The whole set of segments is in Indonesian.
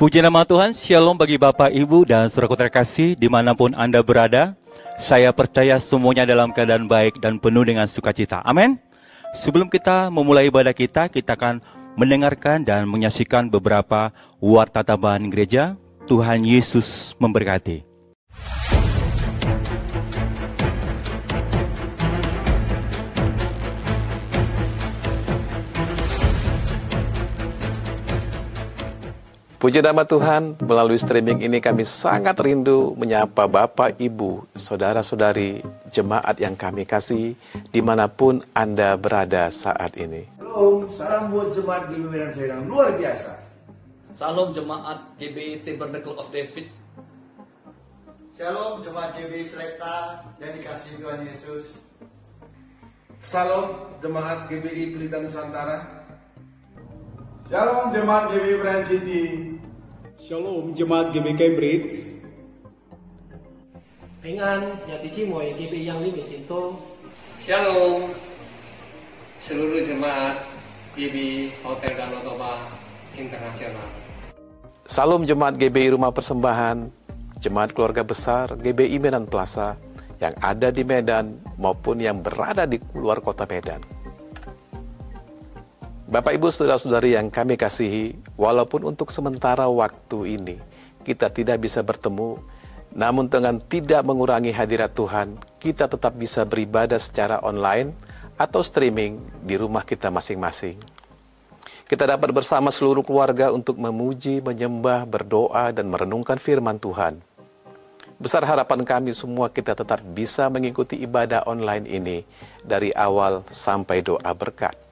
Puji nama Tuhan, Shalom bagi Bapak, Ibu, dan saudaraku terkasih di mana pun Anda berada. Saya percaya semuanya dalam keadaan baik dan penuh dengan sukacita. Amin. Sebelum kita memulai ibadah kita, kita akan mendengarkan dan menyaksikan beberapa warta tambahan gereja. Tuhan Yesus memberkati. Puji nama Tuhan, melalui streaming ini kami sangat rindu menyapa Bapak, Ibu, Saudara-saudari, jemaat yang kami kasih, di mana pun Anda berada saat ini. Shalom, salam buat jemaat GBI Medan Serang, luar biasa. Salam jemaat GBI Tabernacle of David. Shalom jemaat GBI Selekta yang dikasih Tuhan Yesus. Salam jemaat GBI Pelita Nusantara. Shalom jemaat GBI Brand City. Shalom jemaat GBI Cambridge. Pengan Jati Cimoy GBI yang limi Sinto. Shalom seluruh jemaat GBI Hotel Danau Toba Internasional. Salam jemaat GBI Rumah Persembahan, jemaat keluarga besar GBI Medan Plaza yang ada di Medan maupun yang berada di luar kota Medan. Bapak Ibu Saudara-saudari yang kami kasihi, walaupun untuk sementara waktu ini kita tidak bisa bertemu, namun dengan tidak mengurangi hadirat Tuhan, kita tetap bisa beribadah secara online atau streaming di rumah kita masing-masing. Kita dapat bersama seluruh keluarga untuk memuji, menyembah, berdoa, dan merenungkan firman Tuhan. Besar harapan kami semua kita tetap bisa mengikuti ibadah online ini dari awal sampai doa berkat.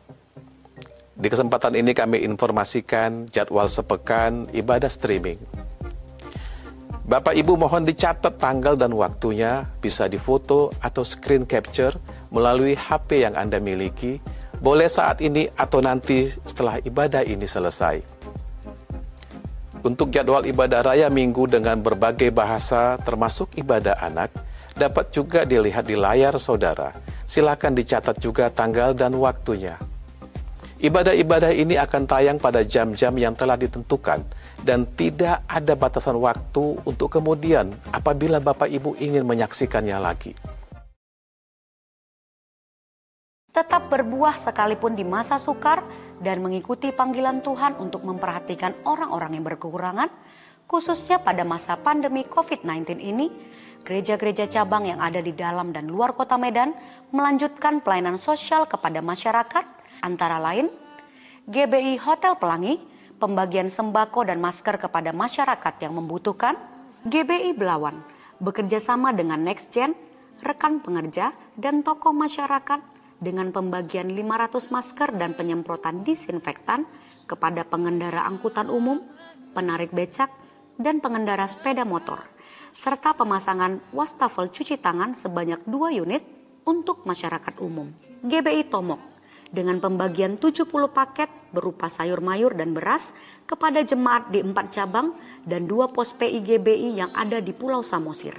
Di kesempatan ini kami informasikan jadwal sepekan ibadah streaming. Bapak Ibu mohon dicatat tanggal dan waktunya, bisa difoto atau screen capture melalui HP yang Anda miliki, boleh saat ini atau nanti setelah ibadah ini selesai. Untuk jadwal ibadah raya minggu dengan berbagai bahasa termasuk ibadah anak, dapat juga dilihat di layar saudara. Silakan dicatat juga tanggal dan waktunya. Ibadah-ibadah ini akan tayang pada jam-jam yang telah ditentukan dan tidak ada batasan waktu untuk kemudian apabila Bapak Ibu ingin menyaksikannya lagi. Tetap berbuah sekalipun di masa sukar dan mengikuti panggilan Tuhan untuk memperhatikan orang-orang yang berkekurangan, khususnya pada masa pandemi COVID-19 ini, gereja-gereja cabang yang ada di dalam dan luar kota Medan melanjutkan pelayanan sosial kepada masyarakat antara lain GBI Hotel Pelangi, pembagian sembako dan masker kepada masyarakat yang membutuhkan, GBI Belawan, bekerja sama dengan NextGen, rekan pengerja, dan tokoh masyarakat dengan pembagian 500 masker dan penyemprotan disinfektan kepada pengendara angkutan umum, penarik becak, dan pengendara sepeda motor, serta pemasangan wastafel cuci tangan sebanyak 2 unit untuk masyarakat umum. GBI Tomok dengan pembagian 70 paket berupa sayur mayur dan beras kepada jemaat di empat cabang dan dua pos PIGBI yang ada di Pulau Samosir.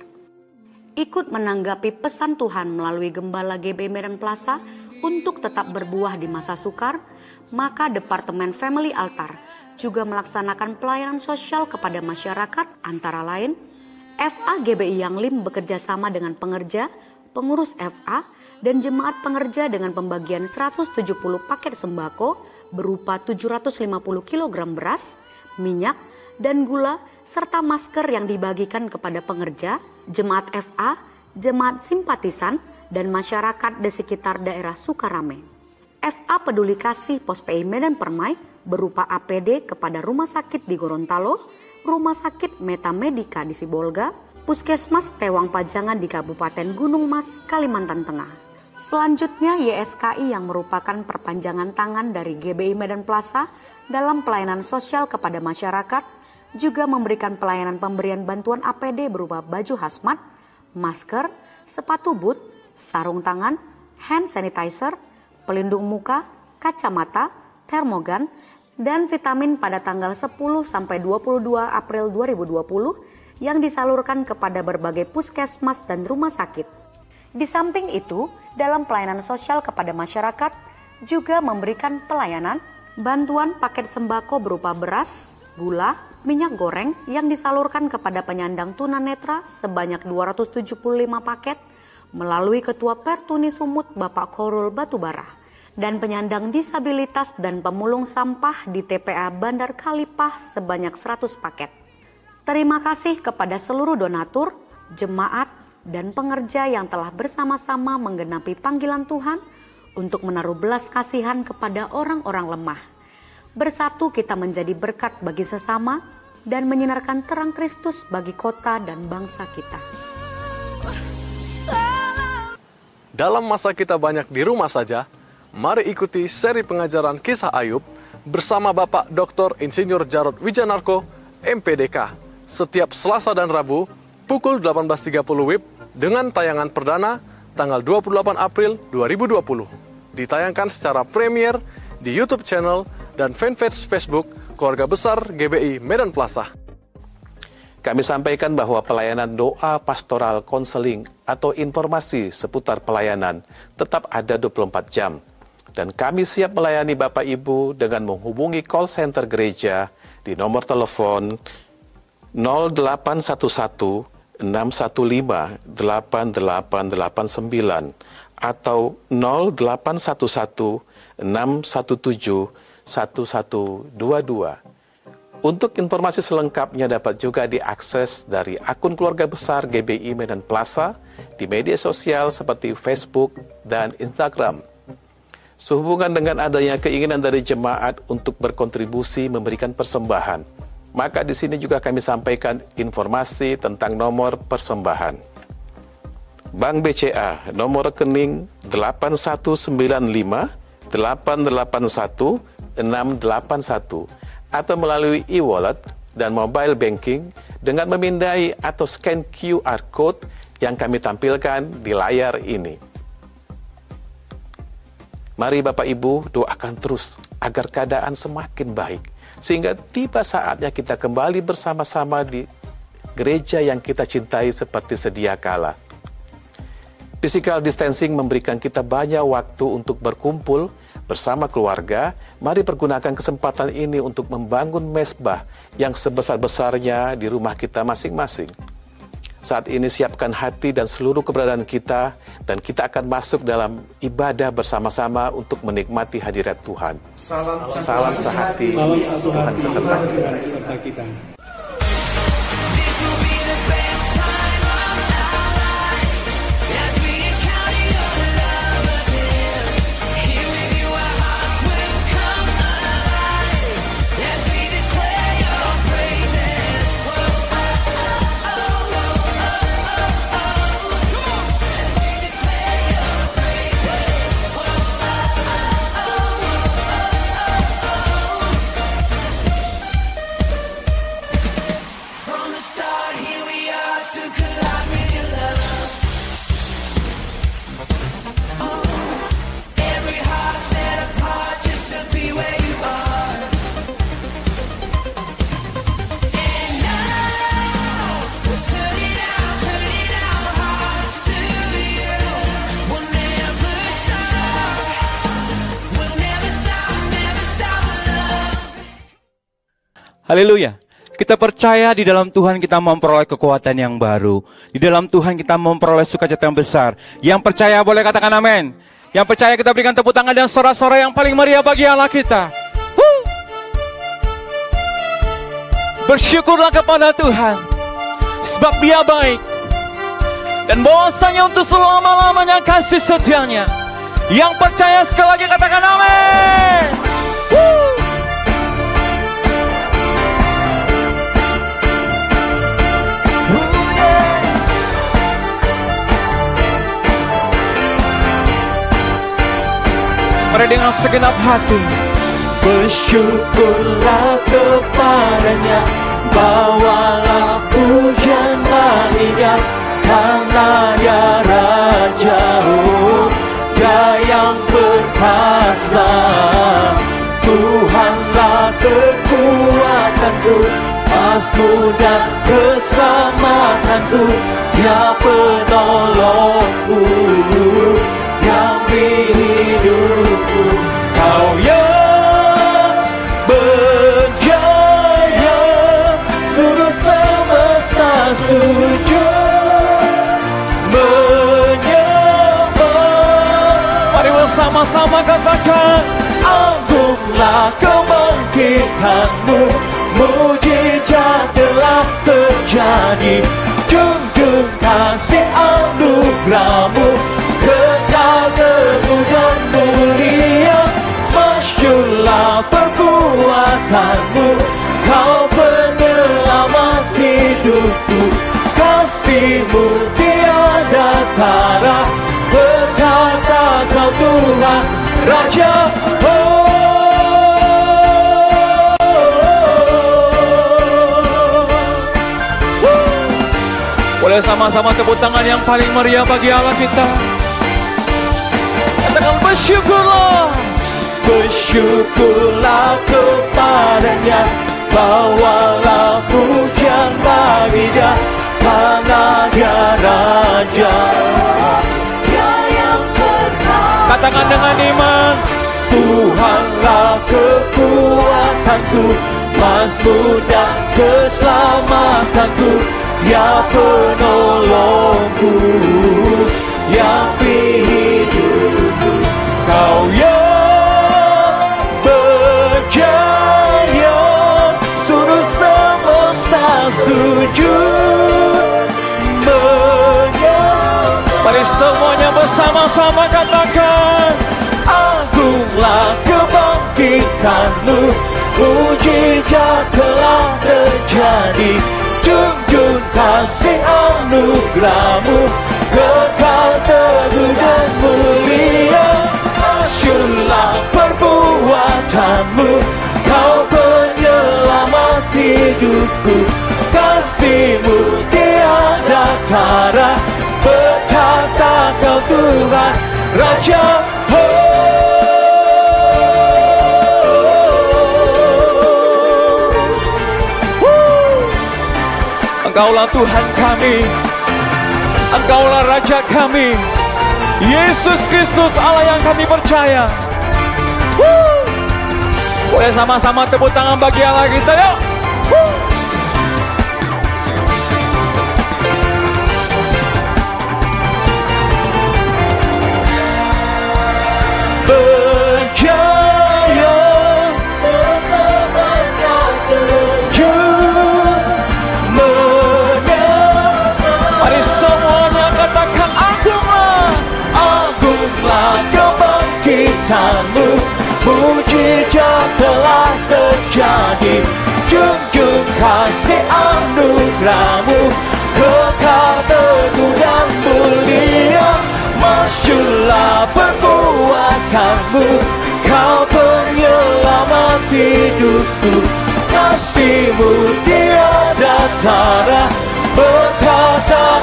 Ikut menanggapi pesan Tuhan melalui Gembala GB Medan Plaza untuk tetap berbuah di masa sukar, maka Departemen Family Altar juga melaksanakan pelayanan sosial kepada masyarakat antara lain FA GBI Yang Lim bekerja sama dengan pengerja, pengurus FA, dan jemaat pengerja dengan pembagian 170 paket sembako berupa 750 kg beras, minyak, dan gula serta masker yang dibagikan kepada pengerja, jemaat FA, jemaat simpatisan, dan masyarakat di sekitar daerah Sukarame. FA Peduli Kasih Pos PI Medan Permai berupa APD kepada rumah sakit di Gorontalo, rumah sakit Meta Medika di Sibolga, Puskesmas Tewang Pajangan di Kabupaten Gunung Mas, Kalimantan Tengah. Selanjutnya YSKI yang merupakan perpanjangan tangan dari GBI Medan Plaza dalam pelayanan sosial kepada masyarakat juga memberikan pelayanan pemberian bantuan APD berupa baju hazmat, masker, sepatu boot, sarung tangan, hand sanitizer, pelindung muka, kacamata, termogan, dan vitamin pada tanggal 10 sampai 22 April 2020 yang disalurkan kepada berbagai puskesmas dan rumah sakit. Di samping itu, dalam pelayanan sosial kepada masyarakat juga memberikan pelayanan bantuan paket sembako berupa beras, gula, minyak goreng yang disalurkan kepada penyandang tunanetra sebanyak 275 paket melalui Ketua Pertuni Sumut Bapak Korul Batubara dan penyandang disabilitas dan pemulung sampah di TPA Bandar Kalipah sebanyak 100 paket. Terima kasih kepada seluruh donatur, jemaat, dan pengerja yang telah bersama-sama menggenapi panggilan Tuhan untuk menaruh belas kasihan kepada orang-orang lemah. Bersatu kita menjadi berkat bagi sesama dan menyinarkan terang Kristus bagi kota dan bangsa kita. Dalam masa kita banyak di rumah saja, mari ikuti seri pengajaran kisah Ayub bersama Bapak Dr. Insinyur Jarod Wijanarko, MPDK, setiap Selasa dan Rabu pukul 18.30 WIB dengan tayangan perdana tanggal 28 April 2020. Ditayangkan secara premier di YouTube channel dan fanpage Facebook Keluarga Besar GBI Medan Plaza. Kami sampaikan bahwa pelayanan doa pastoral konseling atau informasi seputar pelayanan tetap ada 24 jam. Dan kami siap melayani Bapak Ibu dengan menghubungi call center gereja di nomor telepon 0811 615 8889 atau 0811 617 1122 untuk informasi selengkapnya dapat juga diakses dari akun keluarga besar GBI Medan Plaza di media sosial seperti Facebook dan Instagram. Sehubungan dengan adanya keinginan dari jemaat untuk berkontribusi memberikan persembahan, maka di sini juga kami sampaikan informasi tentang nomor persembahan. Bank BCA nomor rekening 8195 881 681 atau melalui e-wallet dan mobile banking dengan memindai atau scan QR code yang kami tampilkan di layar ini. Mari Bapak Ibu doakan terus agar keadaan semakin baik sehingga tiba saatnya kita kembali bersama-sama di gereja yang kita cintai seperti sedia kala. Physical distancing memberikan kita banyak waktu untuk berkumpul bersama keluarga, mari pergunakan kesempatan ini untuk membangun mesbah yang sebesar-besarnya di rumah kita masing-masing. Saat ini siapkan hati dan seluruh keberadaan kita dan kita akan masuk dalam ibadah bersama-sama untuk menikmati hadirat Tuhan. Salam, Salam sehati, Salam satu Tuhan beserta kita. Haleluya. Kita percaya di dalam Tuhan kita memperoleh kekuatan yang baru. Di dalam Tuhan kita memperoleh sukacita yang besar. Yang percaya boleh katakan amin. Yang percaya kita berikan tepuk tangan dan sorak-sorai yang paling meriah bagi Allah kita. Huh. Bersyukurlah kepada Tuhan. Sebab dia baik. Dan bahwasanya untuk selama-lamanya kasih setianya. Yang percaya sekali lagi katakan amin. Woo. Mari dengan segenap hati. Bersyukurlah kepadanya. Bawalah pujian baginya Karena dia Raja. Oh, Dia yang perkasa. Tuhanlah kekuatanku. Masmur dan keselamatanku. Dia penolongku sama-sama katakan Agunglah kebangkitanmu Mujizat telah terjadi. Junjung kasih anugerahmu Kekal dan mulia. Masyurlah perbuatanmu Kau penyelamat hidupku. Kasihmu tiada tara Raja Boleh sama-sama tepuk tangan yang paling meriah bagi Allah kita. Katakan bersyukurlah. Bersyukurlah kepadanya Bawalah pujian bagi dia Karena dia Raja Katakan dengan iman Tuhanlah kekuatanku Mazmur dan keselamatanku Ya penolongku Yang hidupku Kau yang berjaya Suruh semesta sujud semuanya bersama-sama katakan Agunglah kebangkitanmu Mujizat telah terjadi Junjung kasih anugerahmu Kekal teguh dan mulia Masyurlah perbuatanmu Kau penyelamat hidupku Kasihmu tiada tara kau Tuhan Raja. Engkaulah Tuhan kami. Engkaulah Raja kami. Yesus Kristus Allah yang kami percaya. Woo! Boleh sama-sama tepuk tangan bagi Allah kita yuk kebangkitanmu Mujizat telah terjadi. Junjung kasih anugerahmu Kekal teguh dan mulia. Masyurlah perbuatanmu Kau penyelamat hidupku. Kasihmu tiada tara Betapa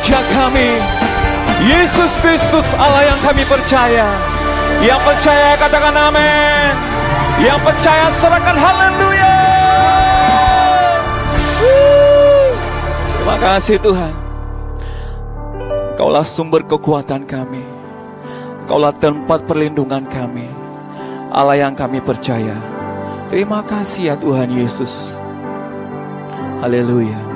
Raja kami Yesus Kristus Allah yang kami percaya. Yang percaya katakan amin. Yang percaya serahkan haleluya. Terima kasih Tuhan. Engkaulah sumber kekuatan kami. Engkaulah tempat perlindungan kami. Allah yang kami percaya. Terima kasih ya Tuhan Yesus. Haleluya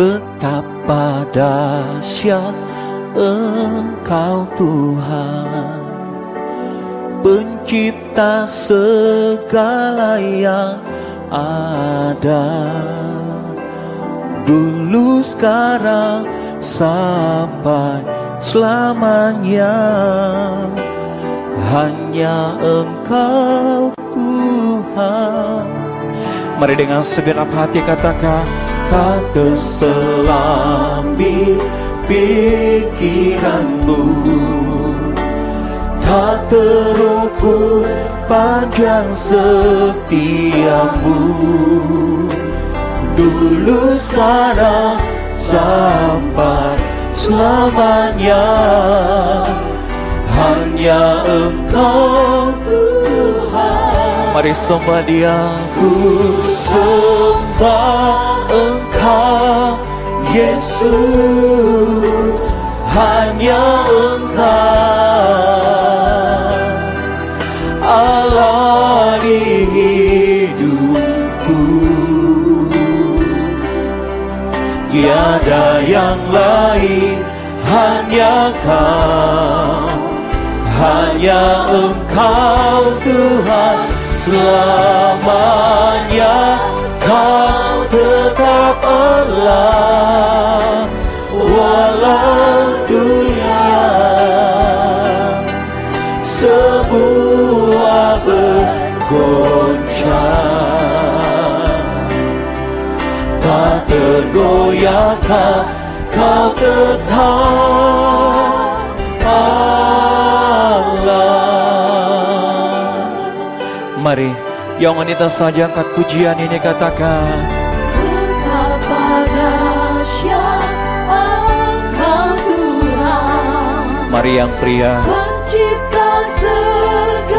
Betapa dahsyat Engkau Tuhan. Pencipta segala yang ada. Dulu sekarang sampai selamanya. Hanya Engkau Tuhan. Mari dengan segenap hati katakan Tak terselami pikiranmu. Tak terukur panjang setiamu. Dulu sekarang sampai selamanya. Hanya Engkau Tuhan. Mari sembah dia. Ku sembah Yesus hanya Engkau Allah di hidupku. Tiada yang lain hanya Kau hanya Engkau Tuhan. Selamanya Kau tetap Allah walau dunia. Semua bergoncang. Tak tergoyahkan kau tetap Allah? Mari yang wanita saja angkat pujian ini katakan Mari yang pria.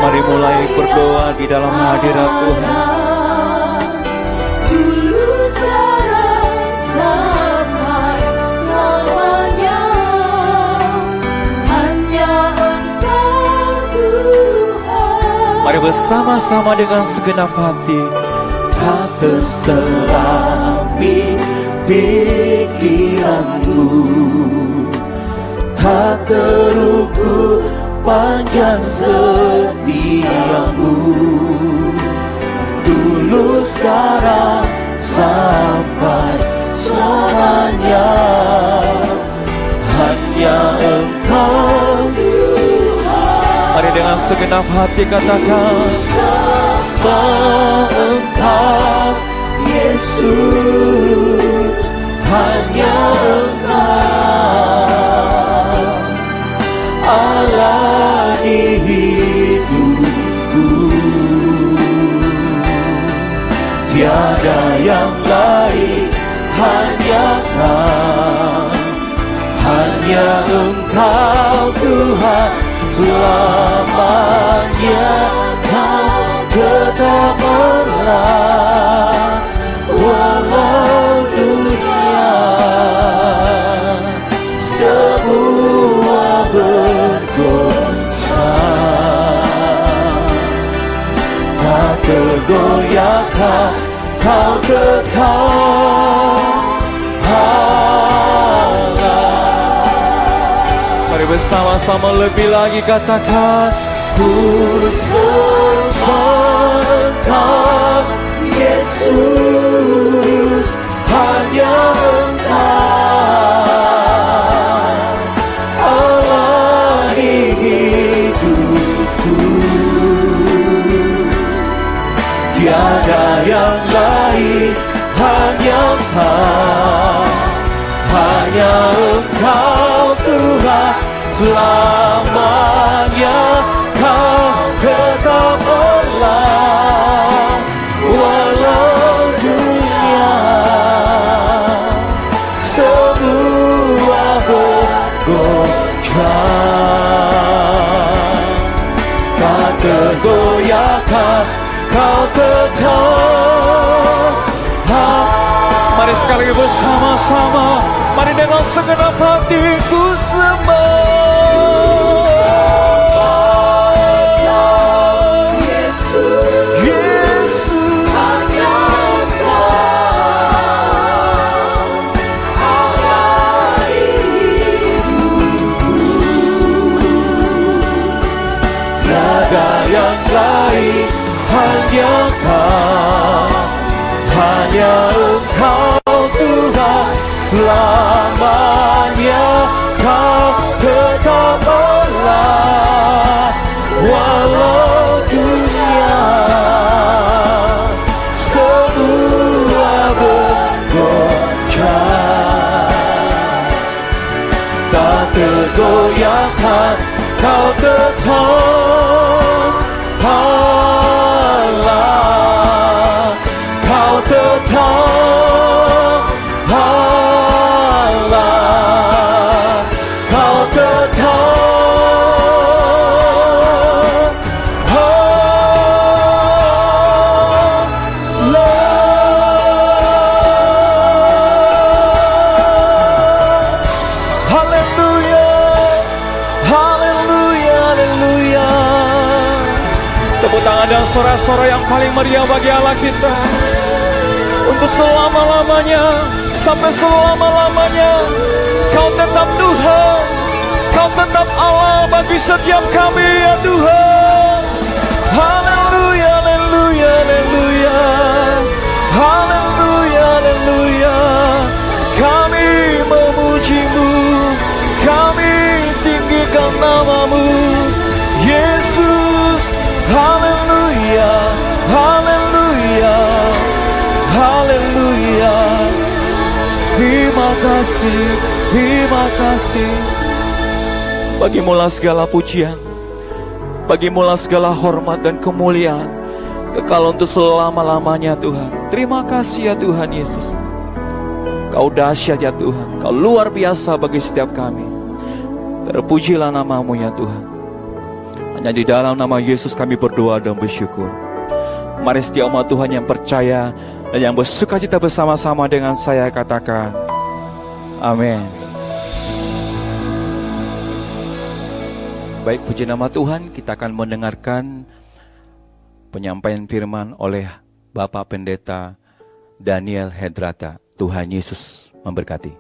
Mari mulai berdoa di dalam hadirat Tuhan. Mari bersama-sama dengan segenap hati. Tak terselami pikiranmu Tak terukur panjang setiamu Dulu sekarang sampai selamanya. Hanya engkau Mari dengan segenap hati katakan Sembah engkau Yesus. Hanya engkau Allah di hidupku. Tiada yang lain Hanya kau. Hanya engkau Tuhan. Selamanya kau tetap Allah Walau dunia. Semua bergoncang. Tak tergoyahkan kau tetap Allah Mari bersama-sama lebih lagi katakan Ku sembah engkau Yesus Hanya engkau Engkau Hanya engkau Tuhan. Selamanya kau tetap Allah sekali lagi bersama-sama. Mari dengan segenap hatiku sembah. Hanya kau. Hanya engkau Selamanya kau tetap Allah Walau dunia Semua bergoncang Tak tergoyahkan kau tetap Dan sorak-sorak yang paling meriah bagi Allah kita. Untuk selama-lamanya Sampai selama-lamanya Kau tetap Tuhan. Kau tetap Allah bagi setiap kami ya Tuhan. Haleluya, haleluya, haleluya. Haleluya, haleluya. Kami memujimu. Kami tinggikan namamu. Yesus Haleluya kasih Terima kasih. Bagimulah segala pujian. Bagimulah segala hormat dan kemuliaan. Kekal untuk selama-lamanya Tuhan. Terima kasih ya Tuhan Yesus. Kau dahsyat ya Tuhan. Kau luar biasa bagi setiap kami. Terpujilah namamu ya Tuhan. Hanya di dalam nama Yesus kami berdoa dan bersyukur. Mari setiap umat Tuhan yang percaya Dan yang bersuka cita bersama-sama dengan saya katakan Amin Baik puji nama Tuhan kita akan mendengarkan Penyampaian firman oleh Bapak Pendeta Daniel Hedrata Tuhan Yesus memberkati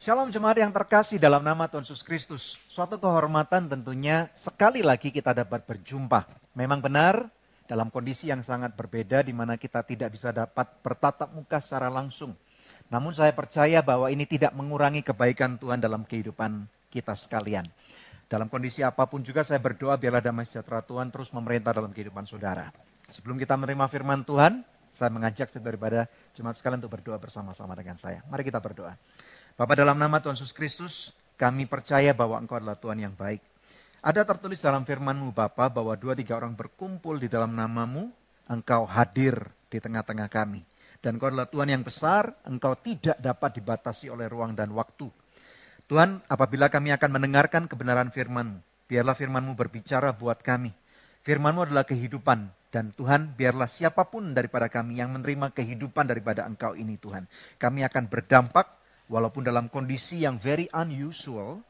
Shalom jemaat yang terkasih dalam nama Tuhan Yesus Kristus. Suatu kehormatan tentunya sekali lagi kita dapat berjumpa. Memang benar dalam kondisi yang sangat berbeda di mana kita tidak bisa dapat bertatap muka secara langsung. Namun saya percaya bahwa ini tidak mengurangi kebaikan Tuhan dalam kehidupan kita sekalian. Dalam kondisi apa pun juga saya berdoa biarlah damai sejahtera Tuhan terus memerintah dalam kehidupan saudara. Sebelum kita menerima firman Tuhan, saya mengajak setiap daripada jemaat sekalian untuk berdoa bersama-sama dengan saya. Mari kita berdoa. Bapak dalam nama Tuhan Yesus Kristus, kami percaya bahwa Engkau adalah Tuhan yang baik. Ada tertulis dalam firman-Mu Bapa bahwa dua tiga orang berkumpul di dalam namamu, Engkau hadir di tengah-tengah kami. Dan Engkau adalah Tuhan yang besar, Engkau tidak dapat dibatasi oleh ruang dan waktu. Tuhan, apabila kami akan mendengarkan kebenaran firman-Mu, biarlah firman-Mu berbicara buat kami. Firman-Mu adalah kehidupan, dan Tuhan biarlah siapa pun daripada kami yang menerima kehidupan daripada Engkau ini Tuhan. Kami akan berdampak walaupun dalam kondisi yang very unusual,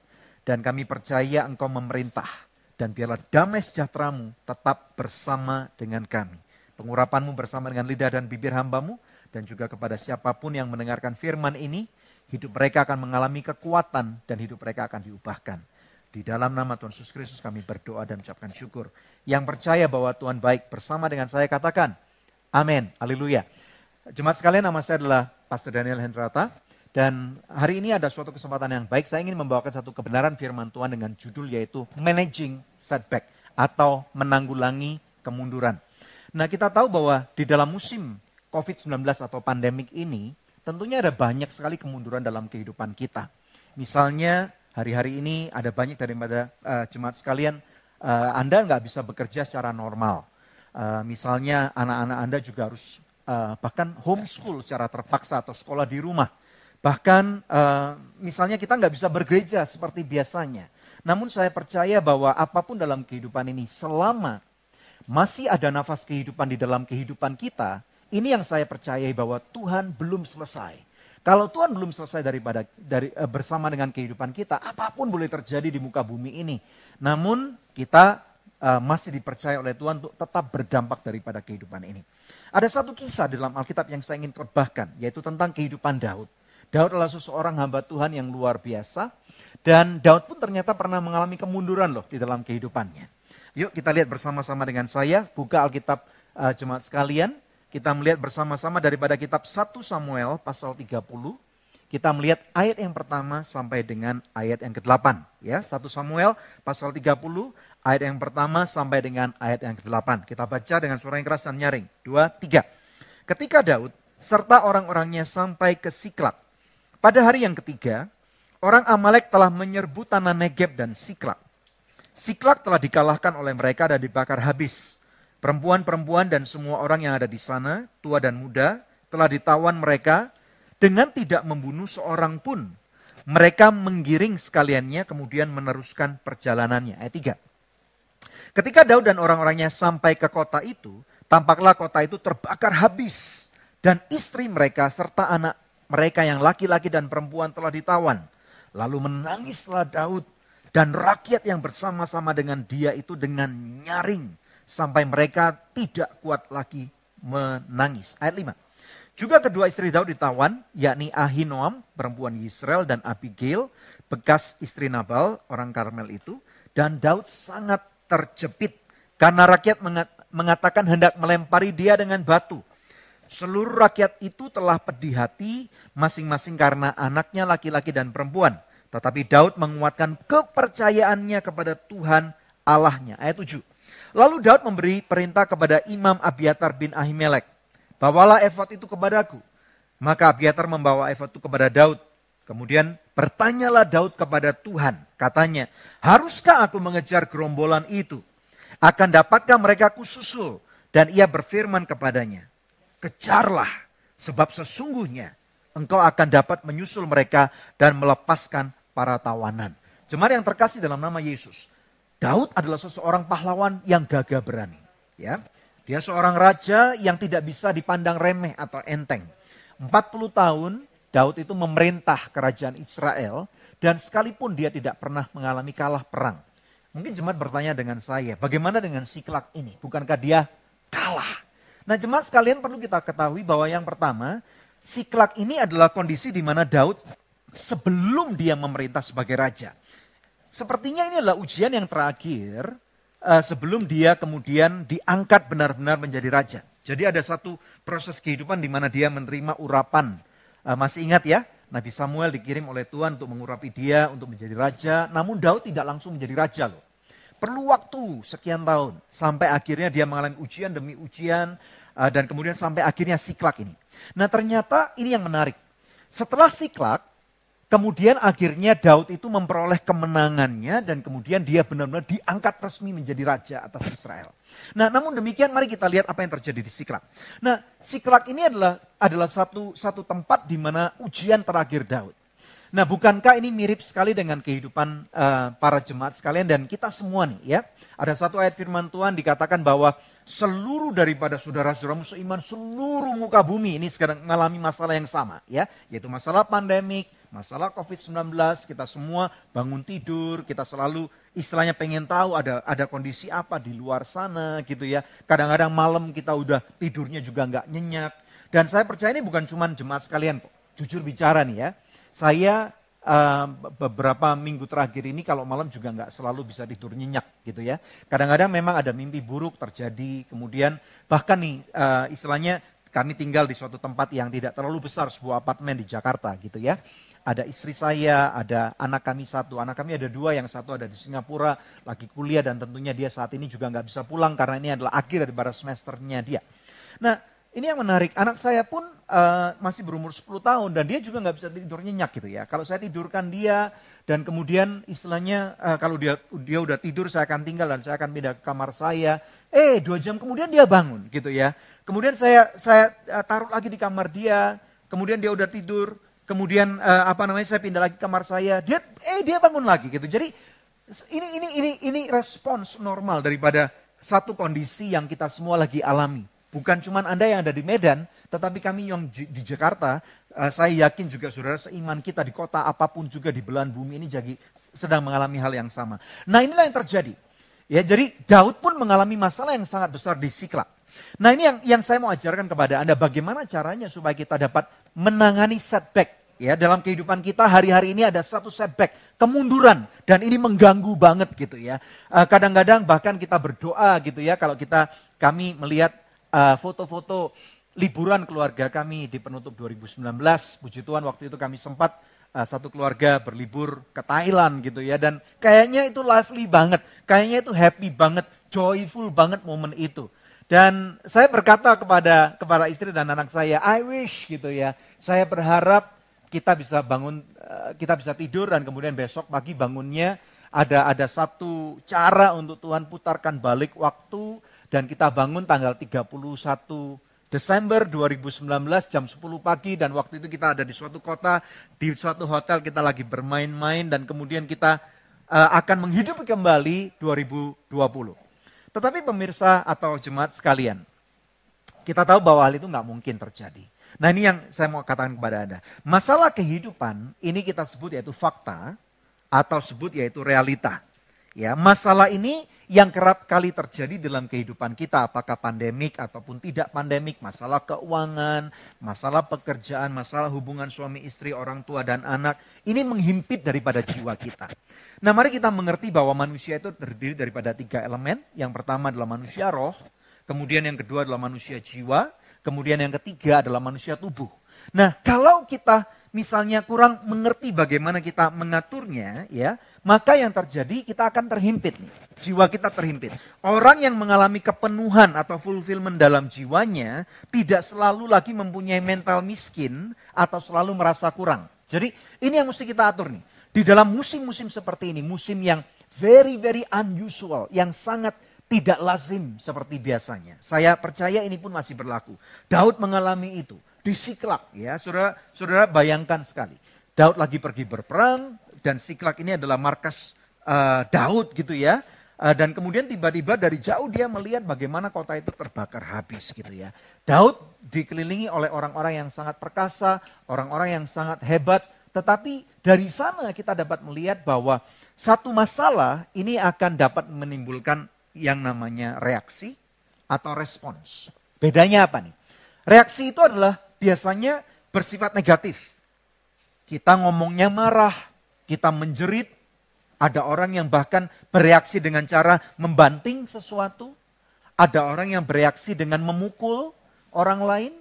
dan kami percaya Engkau memerintah. Dan biarlah damai sejahteramu tetap bersama dengan kami. Pengurapanmu bersama dengan lidah dan bibir hambamu, dan juga kepada siapa pun yang mendengarkan firman ini, hidup mereka akan mengalami kekuatan dan hidup mereka akan diubahkan. Di dalam nama Tuhan Yesus Kristus kami berdoa dan mengucapkan syukur. Yang percaya bahwa Tuhan baik bersama dengan saya katakan, amin, haleluya. Jemaat sekalian nama saya adalah Pastor Daniel Hendrata. Dan hari ini ada suatu kesempatan yang baik, saya ingin membawakan satu kebenaran firman Tuhan dengan judul yaitu Managing Setback atau menanggulangi kemunduran. Nah kita tahu bahwa di dalam musim COVID-19 atau pandemik ini, tentunya ada banyak sekali kemunduran dalam kehidupan kita. Misalnya hari-hari ini ada banyak daripada uh, jemaat sekalian, uh, Anda nggak bisa bekerja secara normal. Uh, misalnya anak-anak Anda juga harus uh, bahkan homeschool secara terpaksa atau sekolah di rumah. Bahkan uh, misalnya kita nggak bisa bergereja seperti biasanya. Namun saya percaya bahwa apa pun dalam kehidupan ini selama masih ada nafas kehidupan di dalam kehidupan kita, ini yang saya percayai bahwa Tuhan belum selesai. Kalau Tuhan belum selesai daripada dari uh, bersama dengan kehidupan kita, apa pun boleh terjadi di muka bumi ini. Namun kita uh, masih dipercaya oleh Tuhan untuk tetap berdampak daripada kehidupan ini. Ada satu kisah dalam Alkitab yang saya ingin terbahkan, yaitu tentang kehidupan Daud. Daud adalah seseorang hamba Tuhan yang luar biasa. Dan Daud pun ternyata pernah mengalami kemunduran loh di dalam kehidupannya. Yuk kita lihat bersama-sama dengan saya, buka Alkitab uh, jemaat sekalian. Kita melihat bersama-sama daripada kitab 1 Samuel pasal 30. Kita melihat ayat yang pertama sampai dengan ayat yang ke-8. Ya, 1 Samuel pasal 30 ayat yang pertama sampai dengan ayat yang ke-8. Kita baca dengan suara yang keras dan nyaring. Dua, tiga. Ketika Daud serta orang-orangnya sampai ke Siklak, pada hari yang ketiga, orang Amalek telah menyerbu tanah Negeb dan Siklak. Siklak telah dikalahkan oleh mereka dan dibakar habis. Perempuan-perempuan dan semua orang yang ada di sana, tua dan muda, telah ditawan mereka dengan tidak membunuh seorang pun. Mereka menggiring sekaliannya kemudian meneruskan perjalanannya. Ayat 3. Ketika Daud dan orang-orangnya sampai ke kota itu, tampaklah kota itu terbakar habis. Dan istri mereka serta anak mereka yang laki-laki dan perempuan telah ditawan. Lalu menangislah Daud dan rakyat yang bersama-sama dengan dia itu dengan nyaring. Sampai mereka tidak kuat lagi menangis. Ayat 5. Juga kedua istri Daud ditawan, yakni Ahinoam, perempuan Yisrael, dan Abigail, bekas istri Nabal, orang Karmel itu. Dan Daud sangat terjepit karena rakyat mengat- mengatakan hendak melempari dia dengan batu. Seluruh rakyat itu telah pedih hati masing-masing karena anaknya laki-laki dan perempuan. Tetapi Daud menguatkan kepercayaannya kepada Tuhan Allahnya. Ayat 7. Lalu Daud memberi perintah kepada Imam Abiatar bin Ahimelek. Bawalah efod itu kepadaku. Maka Abiatar membawa efod itu kepada Daud. Kemudian bertanyalah Daud kepada Tuhan. Katanya, haruskah aku mengejar gerombolan itu? Akan dapatkah mereka kususul? Dan ia berfirman kepadanya, kejarlah, sebab sesungguhnya engkau akan dapat menyusul mereka dan melepaskan para tawanan. Jemaat yang terkasih dalam nama Yesus, Daud adalah seseorang pahlawan yang gagah berani. Ya, dia seorang raja yang tidak bisa dipandang remeh atau enteng. 40 tahun Daud itu memerintah kerajaan Israel dan sekalipun dia tidak pernah mengalami kalah perang. Mungkin jemaat bertanya dengan saya, bagaimana dengan Siklak ini? Bukankah dia kalah? Nah jemaat sekalian perlu kita ketahui bahwa yang pertama, Siklak ini adalah kondisi di mana Daud sebelum dia memerintah sebagai raja. Sepertinya ini adalah ujian yang terakhir eh, sebelum dia kemudian diangkat benar-benar menjadi raja. Jadi ada satu proses kehidupan di mana dia menerima urapan. Eh, masih ingat ya, Nabi Samuel dikirim oleh Tuhan untuk mengurapi dia untuk menjadi raja. Namun Daud tidak langsung menjadi raja loh. Perlu waktu sekian tahun sampai akhirnya dia mengalami ujian demi ujian eh, dan kemudian sampai akhirnya siklak ini. Nah ternyata ini yang menarik. Setelah siklak, kemudian akhirnya Daud itu memperoleh kemenangannya dan kemudian dia benar-benar diangkat resmi menjadi raja atas Israel. Nah, namun demikian mari kita lihat apa yang terjadi di Siklak. Nah, Siklak ini adalah adalah satu satu tempat di mana ujian terakhir Daud. Nah, bukankah ini mirip sekali dengan kehidupan eh, para jemaat sekalian dan kita semua nih ya. Ada satu ayat firman Tuhan dikatakan bahwa seluruh daripada saudara-saudaramu seiman seluruh muka bumi ini sekarang mengalami masalah yang sama ya, yaitu masalah pandemik, masalah COVID-19, kita semua bangun tidur, kita selalu istilahnya pengen tahu ada ada kondisi apa di luar sana gitu ya. Kadang-kadang malam kita udah tidurnya juga nggak nyenyak. Dan saya percaya ini bukan cuma jemaat sekalian kok. Jujur bicara nih ya, saya eh, beberapa minggu terakhir ini kalau malam juga nggak selalu bisa tidur nyenyak gitu ya. Kadang-kadang memang ada mimpi buruk terjadi, kemudian bahkan nih eh, istilahnya kami tinggal di suatu tempat yang tidak terlalu besar, sebuah apartemen di Jakarta gitu ya. Ada istri saya, ada anak kami satu, anak kami ada dua, yang satu ada di Singapura, lagi kuliah dan tentunya dia saat ini juga nggak bisa pulang karena ini adalah akhir daripada semesternya dia. Nah ini yang menarik, anak saya pun eh, masih berumur 10 tahun dan dia juga nggak bisa tidur nyenyak gitu ya. Kalau saya tidurkan dia dan kemudian istilahnya eh, kalau dia dia udah tidur saya akan tinggal dan saya akan pindah ke kamar saya. Eh dua jam kemudian dia bangun gitu ya. Kemudian saya saya eh, taruh lagi di kamar dia, kemudian dia udah tidur, kemudian eh, apa namanya saya pindah lagi kamar saya. Dia eh dia bangun lagi gitu. Jadi ini ini ini ini respons normal daripada satu kondisi yang kita semua lagi alami. Bukan cuma Anda yang ada di Medan, tetapi kami yang di di Jakarta, eh, saya yakin juga saudara seiman kita di kota apa pun juga di belahan bumi ini jadi sedang mengalami hal yang sama. Nah inilah yang terjadi. Ya, jadi Daud pun mengalami masalah yang sangat besar di Siklak. Nah ini yang yang saya mau ajarkan kepada Anda bagaimana caranya supaya kita dapat menangani setback. Ya, dalam kehidupan kita hari-hari ini ada satu setback, kemunduran dan ini mengganggu banget gitu ya. Eh, Kadang-kadang bahkan kita berdoa gitu ya kalau kita kami melihat eh, foto-foto liburan keluarga kami di penutup 2019. Puji Tuhan waktu itu kami sempat eh, satu keluarga berlibur ke Thailand gitu ya dan kayaknya itu lively banget, kayaknya itu happy banget, joyful banget momen itu. Dan saya berkata kepada kepada istri dan anak saya, I wish gitu ya. Saya berharap kita bisa bangun, eh, kita bisa tidur dan kemudian besok pagi bangunnya ada ada satu cara untuk Tuhan putarkan balik waktu dan kita bangun tanggal 31 Desember 2019 jam 10 pagi dan waktu itu kita ada di suatu kota, di suatu hotel kita lagi bermain-main dan kemudian kita eh, akan menghidupi kembali 2020. Tetapi pemirsa atau jemaat sekalian, kita tahu bahwa hal itu nggak mungkin terjadi. Nah ini yang saya mau katakan kepada Anda. Masalah kehidupan ini kita sebut yaitu fakta atau sebut yaitu realita. Ya, masalah ini yang kerap kali terjadi dalam kehidupan kita, apakah pandemik ataupun tidak pandemik, masalah keuangan, masalah pekerjaan, masalah hubungan suami istri, orang tua dan anak, ini menghimpit daripada jiwa kita. Nah, mari kita mengerti bahwa manusia itu terdiri daripada tiga elemen. Yang pertama adalah manusia roh, kemudian yang kedua adalah manusia jiwa, kemudian yang ketiga adalah manusia tubuh. Nah, kalau kita misalnya kurang mengerti bagaimana kita mengaturnya, ya, maka yang terjadi kita akan terhimpit nih. Jiwa kita terhimpit. Orang yang mengalami kepenuhan atau fulfillment dalam jiwanya tidak selalu lagi mempunyai mental miskin atau selalu merasa kurang. Jadi ini yang mesti kita atur nih. Di dalam musim-musim seperti ini, musim yang very very unusual, yang sangat tidak lazim seperti biasanya. Saya percaya ini pun masih berlaku. Daud mengalami itu di Siklak ya. Saudara, saudara bayangkan sekali. Daud lagi pergi berperang dan Siklak ini adalah markas uh, Daud gitu ya. Uh, dan kemudian tiba-tiba dari jauh dia melihat bagaimana kota itu terbakar habis gitu ya. Daud dikelilingi oleh orang-orang yang sangat perkasa, orang-orang yang sangat hebat, tetapi dari sana kita dapat melihat bahwa satu masalah ini akan dapat menimbulkan yang namanya reaksi atau respons. Bedanya apa nih? Reaksi itu adalah biasanya bersifat negatif. Kita ngomongnya marah, kita menjerit, ada orang yang bahkan bereaksi dengan cara membanting sesuatu, ada orang yang bereaksi dengan memukul orang lain,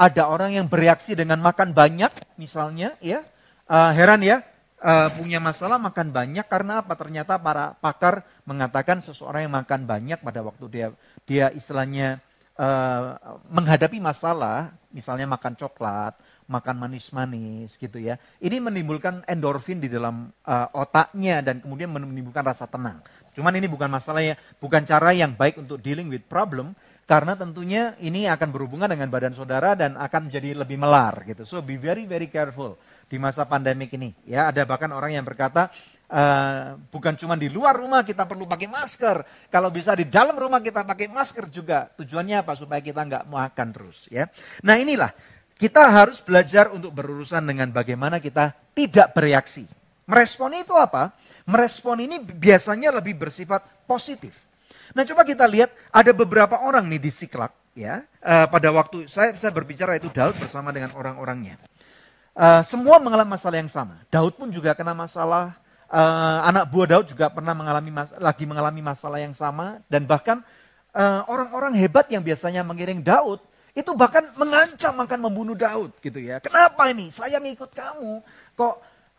ada orang yang bereaksi dengan makan banyak misalnya ya. Uh, heran ya, uh, punya masalah makan banyak karena apa? Ternyata para pakar mengatakan seseorang yang makan banyak pada waktu dia dia istilahnya uh, menghadapi masalah, misalnya makan coklat, makan manis-manis gitu ya. Ini menimbulkan endorfin di dalam uh, otaknya dan kemudian menimbulkan rasa tenang. Cuman ini bukan masalahnya, bukan cara yang baik untuk dealing with problem karena tentunya ini akan berhubungan dengan badan saudara dan akan menjadi lebih melar gitu. So be very very careful di masa pandemik ini. Ya, ada bahkan orang yang berkata Uh, bukan cuma di luar rumah kita perlu pakai masker. Kalau bisa di dalam rumah kita pakai masker juga. Tujuannya apa? Supaya kita nggak makan terus. ya. Nah inilah, kita harus belajar untuk berurusan dengan bagaimana kita tidak bereaksi. Merespon itu apa? Merespon ini biasanya lebih bersifat positif. Nah coba kita lihat ada beberapa orang nih di Siklak. ya uh, Pada waktu saya, saya berbicara itu Daud bersama dengan orang-orangnya. Uh, semua mengalami masalah yang sama. Daud pun juga kena masalah, uh, anak buah Daud juga pernah mengalami lagi mengalami masalah yang sama dan bahkan orang-orang uh, hebat yang biasanya mengiring Daud itu bahkan mengancam akan membunuh Daud gitu ya. Kenapa ini? Saya ngikut kamu. Kok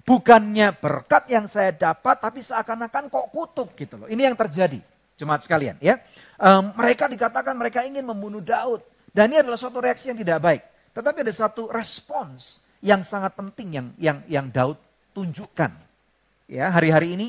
bukannya berkat yang saya dapat tapi seakan-akan kok kutuk gitu loh. Ini yang terjadi. Jemaat sekalian ya. Um, mereka dikatakan mereka ingin membunuh Daud. Dan ini adalah suatu reaksi yang tidak baik. Tetapi ada satu respons yang sangat penting yang yang yang Daud tunjukkan Ya, hari-hari ini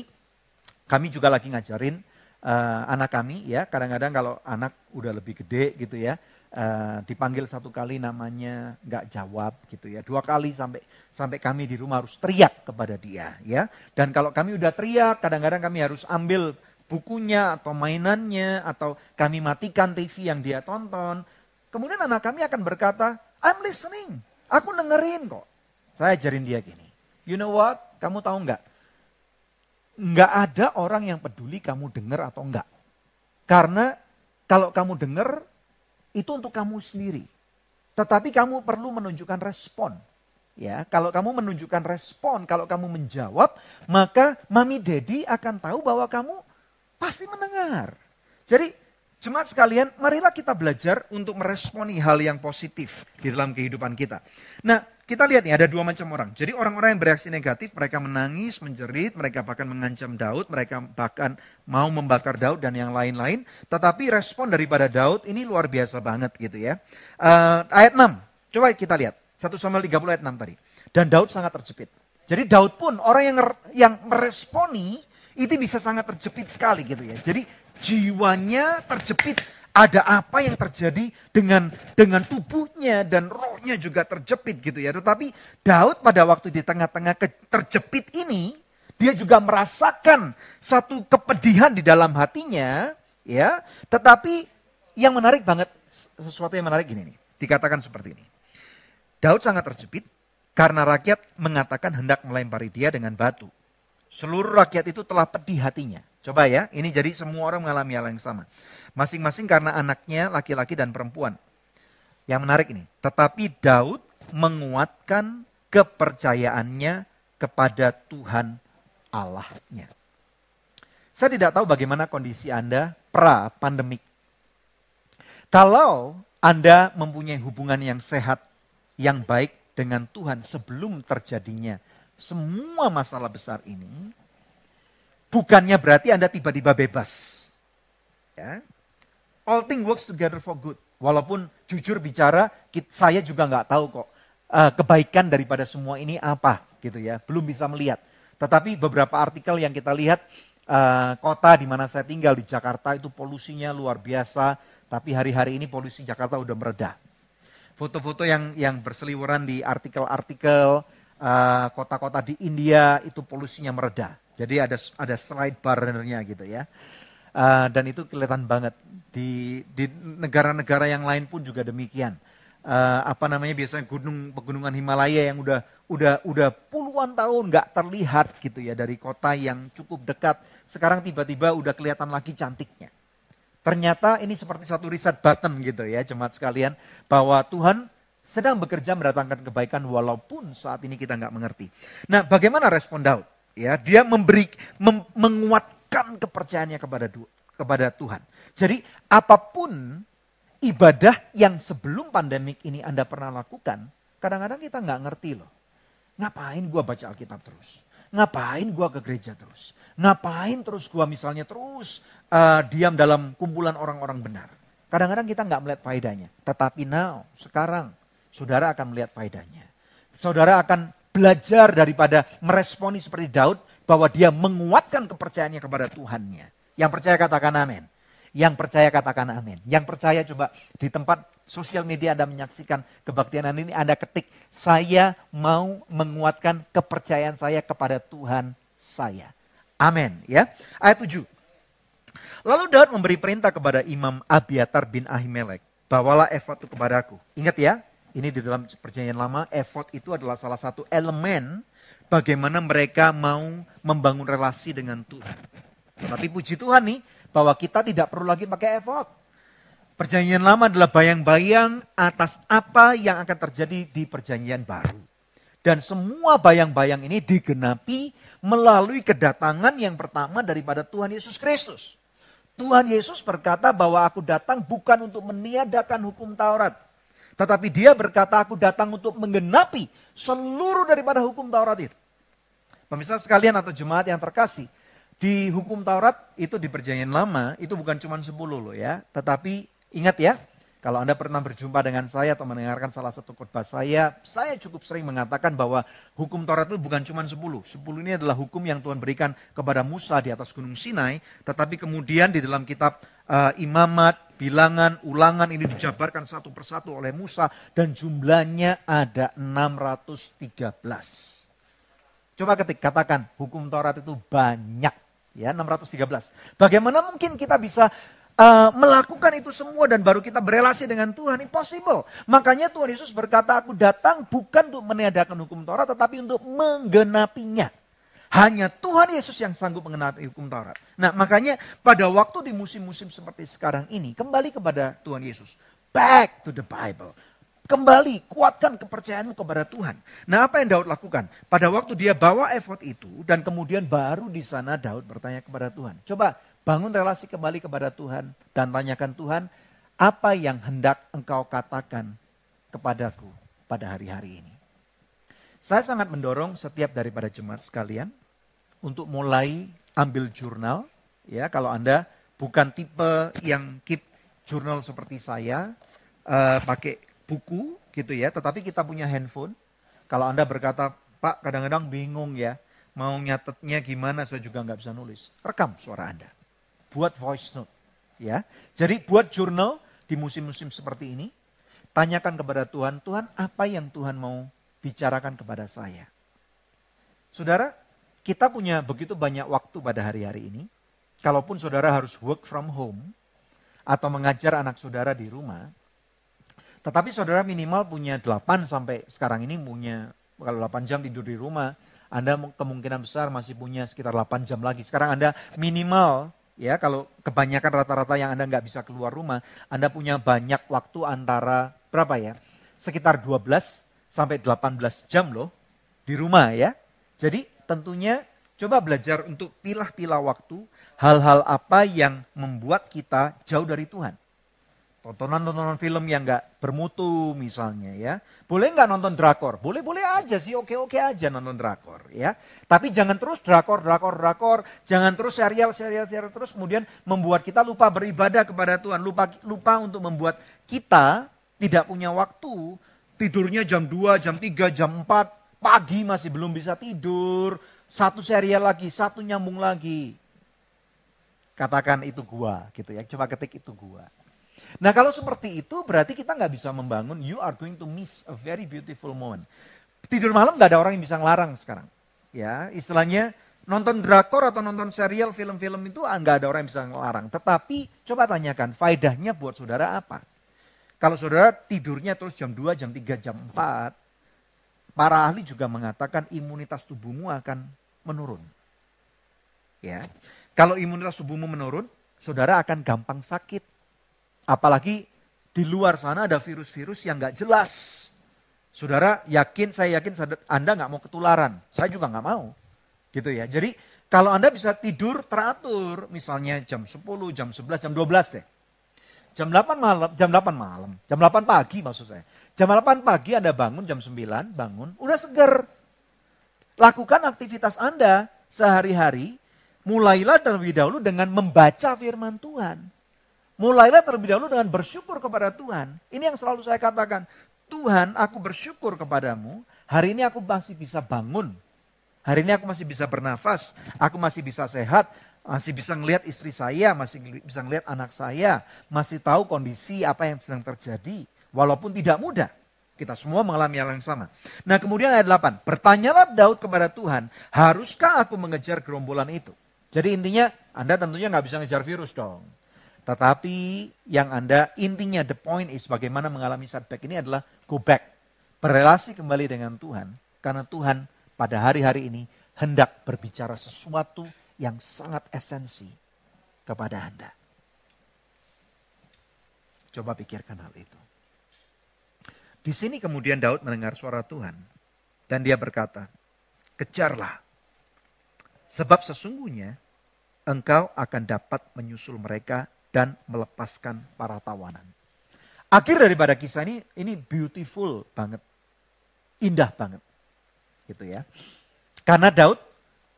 kami juga lagi ngajarin uh, anak kami ya. Kadang-kadang kalau anak udah lebih gede gitu ya, uh, dipanggil satu kali namanya nggak jawab gitu ya. Dua kali sampai sampai kami di rumah harus teriak kepada dia ya. Dan kalau kami udah teriak, kadang-kadang kami harus ambil bukunya atau mainannya atau kami matikan TV yang dia tonton. Kemudian anak kami akan berkata, I'm listening. Aku dengerin kok. Saya ajarin dia gini. You know what? Kamu tahu nggak? Nggak ada orang yang peduli kamu dengar atau enggak. Karena kalau kamu dengar, itu untuk kamu sendiri. Tetapi kamu perlu menunjukkan respon. Ya, kalau kamu menunjukkan respon, kalau kamu menjawab, maka mami daddy akan tahu bahwa kamu pasti mendengar. Jadi Jemaat sekalian, marilah kita belajar untuk meresponi hal yang positif di dalam kehidupan kita. Nah, kita lihat nih ada dua macam orang. Jadi orang-orang yang bereaksi negatif, mereka menangis, menjerit, mereka bahkan mengancam Daud, mereka bahkan mau membakar Daud dan yang lain-lain. Tetapi respon daripada Daud ini luar biasa banget gitu ya. Uh, ayat 6, coba kita lihat. 1 Samuel 30 ayat 6 tadi. Dan Daud sangat terjepit. Jadi Daud pun orang yang yang meresponi itu bisa sangat terjepit sekali gitu ya. Jadi jiwanya terjepit. Ada apa yang terjadi dengan dengan tubuhnya dan rohnya juga terjepit gitu ya. Tetapi Daud pada waktu di tengah-tengah terjepit ini, dia juga merasakan satu kepedihan di dalam hatinya, ya. Tetapi yang menarik banget, sesuatu yang menarik gini nih, dikatakan seperti ini. Daud sangat terjepit karena rakyat mengatakan hendak melempari dia dengan batu. Seluruh rakyat itu telah pedih hatinya. Coba ya, ini jadi semua orang mengalami hal yang sama. Masing-masing karena anaknya laki-laki dan perempuan. Yang menarik ini, tetapi Daud menguatkan kepercayaannya kepada Tuhan Allahnya. Saya tidak tahu bagaimana kondisi Anda pra pandemik. Kalau Anda mempunyai hubungan yang sehat, yang baik dengan Tuhan sebelum terjadinya semua masalah besar ini, bukannya berarti Anda tiba-tiba bebas. Ya. All things works together for good. Walaupun jujur bicara, saya juga nggak tahu kok eh, kebaikan daripada semua ini apa gitu ya, belum bisa melihat. Tetapi beberapa artikel yang kita lihat eh, kota di mana saya tinggal di Jakarta itu polusinya luar biasa, tapi hari-hari ini polusi Jakarta udah mereda. Foto-foto yang yang berseliweran di artikel-artikel eh, kota-kota di India itu polusinya mereda. Jadi ada ada slide barnernya gitu ya. Uh, dan itu kelihatan banget di di negara-negara yang lain pun juga demikian. Uh, apa namanya biasanya gunung pegunungan Himalaya yang udah udah udah puluhan tahun nggak terlihat gitu ya dari kota yang cukup dekat sekarang tiba-tiba udah kelihatan lagi cantiknya. Ternyata ini seperti satu reset button gitu ya jemaat sekalian bahwa Tuhan sedang bekerja mendatangkan kebaikan walaupun saat ini kita nggak mengerti. Nah, bagaimana respon Daud? Ya, dia memberi mem- menguatkan kepercayaannya kepada kepada Tuhan. Jadi apa pun ibadah yang sebelum pandemik ini Anda pernah lakukan, kadang-kadang kita nggak ngerti loh. Ngapain gua baca Alkitab terus? Ngapain gua ke gereja terus? Ngapain terus gua misalnya terus eh, diam dalam kumpulan orang-orang benar? Kadang-kadang kita nggak melihat faedahnya. Tetapi now, sekarang, saudara akan melihat faedahnya. Saudara akan belajar daripada meresponi seperti Daud bahwa dia menguatkan kepercayaannya kepada Tuhannya. Yang percaya katakan amin. Yang percaya katakan amin. Yang percaya coba di tempat sosial media Anda menyaksikan kebaktian ini Anda ketik saya mau menguatkan kepercayaan saya kepada Tuhan saya. Amin ya. Ayat 7. Lalu Daud memberi perintah kepada Imam Abiatar bin Ahimelek, bawalah efod itu kepadaku. Ingat ya, ini di dalam perjanjian lama, efod itu adalah salah satu elemen bagaimana mereka mau membangun relasi dengan Tuhan. Tapi puji Tuhan nih, bahwa kita tidak perlu lagi pakai efod. Perjanjian lama adalah bayang-bayang atas apa yang akan terjadi di perjanjian baru. Dan semua bayang-bayang ini digenapi melalui kedatangan yang pertama daripada Tuhan Yesus Kristus. Tuhan Yesus berkata bahwa aku datang bukan untuk meniadakan hukum Taurat. Tetapi dia berkata aku datang untuk menggenapi seluruh daripada hukum Taurat itu. Pemirsa sekalian atau jemaat yang terkasih, di hukum Taurat itu di perjanjian lama itu bukan cuma 10 loh ya. Tetapi ingat ya, kalau Anda pernah berjumpa dengan saya atau mendengarkan salah satu khotbah saya, saya cukup sering mengatakan bahwa hukum Taurat itu bukan cuma 10. 10 ini adalah hukum yang Tuhan berikan kepada Musa di atas gunung Sinai, tetapi kemudian di dalam kitab uh, Imamat, Bilangan, Ulangan ini dijabarkan satu persatu oleh Musa dan jumlahnya ada 613. Coba ketik katakan hukum Taurat itu banyak ya 613. Bagaimana mungkin kita bisa uh, melakukan itu semua dan baru kita berelasi dengan Tuhan? Impossible. Makanya Tuhan Yesus berkata, aku datang bukan untuk meniadakan hukum Taurat, tetapi untuk menggenapinya. Hanya Tuhan Yesus yang sanggup menggenapi hukum Taurat. Nah makanya pada waktu di musim-musim seperti sekarang ini, kembali kepada Tuhan Yesus. Back to the Bible. Kembali, kuatkan kepercayaanmu kepada Tuhan. Nah apa yang Daud lakukan? Pada waktu dia bawa efod itu dan kemudian baru di sana Daud bertanya kepada Tuhan. Coba bangun relasi kembali kepada Tuhan dan tanyakan Tuhan, apa yang hendak engkau katakan kepadaku pada hari-hari ini. Saya sangat mendorong setiap daripada jemaat sekalian untuk mulai ambil jurnal. Ya, kalau Anda bukan tipe yang keep jurnal seperti saya, eh, pakai buku gitu ya, tetapi kita punya handphone. Kalau Anda berkata, Pak kadang-kadang bingung ya, mau nyatetnya gimana saya juga nggak bisa nulis. Rekam suara Anda. Buat voice note. ya. Jadi buat jurnal di musim-musim seperti ini, tanyakan kepada Tuhan, Tuhan apa yang Tuhan mau bicarakan kepada saya. Saudara, kita punya begitu banyak waktu pada hari-hari ini. Kalaupun saudara harus work from home atau mengajar anak saudara di rumah, tetapi saudara minimal punya 8 sampai sekarang ini punya kalau 8 jam tidur di rumah, Anda mu- kemungkinan besar masih punya sekitar 8 jam lagi. Sekarang Anda minimal ya kalau kebanyakan rata-rata yang Anda nggak bisa keluar rumah, Anda punya banyak waktu antara berapa ya? Sekitar 12 sampai 18 jam loh di rumah ya. Jadi tentunya coba belajar untuk pilah-pilah waktu hal-hal apa yang membuat kita jauh dari Tuhan. Tontonan-tontonan film yang nggak bermutu misalnya ya. Boleh nggak nonton drakor? Boleh-boleh aja sih, oke-oke aja nonton drakor ya. Tapi jangan terus drakor, drakor, drakor. Jangan terus serial, serial, serial terus kemudian membuat kita lupa beribadah kepada Tuhan. Lupa, lupa untuk membuat kita tidak punya waktu. Tidurnya jam 2, jam 3, jam 4. Pagi masih belum bisa tidur. Satu serial lagi, satu nyambung lagi. Katakan itu gua gitu ya. Coba ketik itu gua. Nah kalau seperti itu berarti kita nggak bisa membangun, you are going to miss a very beautiful moment. Tidur malam nggak ada orang yang bisa ngelarang sekarang. Ya istilahnya nonton drakor atau nonton serial film-film itu ah, nggak ada orang yang bisa ngelarang. Tetapi coba tanyakan, faedahnya buat saudara apa? Kalau saudara tidurnya terus jam 2, jam 3, jam 4, para ahli juga mengatakan imunitas tubuhmu akan menurun. Ya. Kalau imunitas tubuhmu menurun, saudara akan gampang sakit. Apalagi di luar sana ada virus-virus yang nggak jelas. Saudara yakin, saya yakin Anda nggak mau ketularan. Saya juga nggak mau. Gitu ya. Jadi kalau Anda bisa tidur teratur, misalnya jam 10, jam 11, jam 12 deh. Jam 8 malam, jam 8 malam, jam 8 pagi maksud saya. Jam 8 pagi Anda bangun, jam 9 bangun, udah seger. Lakukan aktivitas Anda sehari-hari, mulailah terlebih dahulu dengan membaca firman Tuhan. Mulailah terlebih dahulu dengan bersyukur kepada Tuhan. Ini yang selalu saya katakan. Tuhan, aku bersyukur kepadamu. Hari ini aku masih bisa bangun. Hari ini aku masih bisa bernafas. Aku masih bisa sehat. Masih bisa ngelihat istri saya. Masih bisa ngelihat anak saya. Masih tahu kondisi apa yang sedang terjadi. Walaupun tidak mudah. Kita semua mengalami hal yang sama. Nah kemudian ayat 8. Bertanyalah Daud kepada Tuhan. Haruskah aku mengejar gerombolan itu? Jadi intinya Anda tentunya nggak bisa ngejar virus dong. Tetapi yang Anda intinya the point is bagaimana mengalami setback ini adalah go back. Berrelasi kembali dengan Tuhan. Karena Tuhan pada hari-hari ini hendak berbicara sesuatu yang sangat esensi kepada Anda. Coba pikirkan hal itu. Di sini kemudian Daud mendengar suara Tuhan. Dan dia berkata, kejarlah. Sebab sesungguhnya engkau akan dapat menyusul mereka dan melepaskan para tawanan. Akhir daripada kisah ini, ini beautiful banget. Indah banget. Gitu ya. Karena Daud